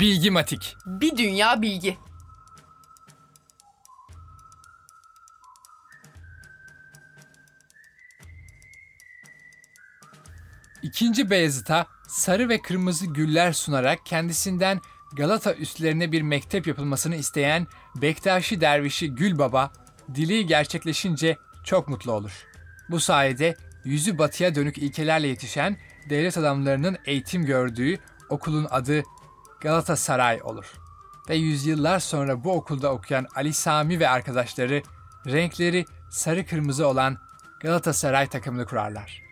Bilgimatik. Bir dünya bilgi. İkinci Beyazıt'a sarı ve kırmızı güller sunarak kendisinden Galata üstlerine bir mektep yapılmasını isteyen Bektaşi dervişi Gül Baba, dileği gerçekleşince çok mutlu olur. Bu sayede yüzü batıya dönük ilkelerle yetişen devlet adamlarının eğitim gördüğü okulun adı Galatasaray olur. Ve yüzyıllar sonra bu okulda okuyan Ali Sami ve arkadaşları renkleri sarı kırmızı olan Galatasaray takımını kurarlar.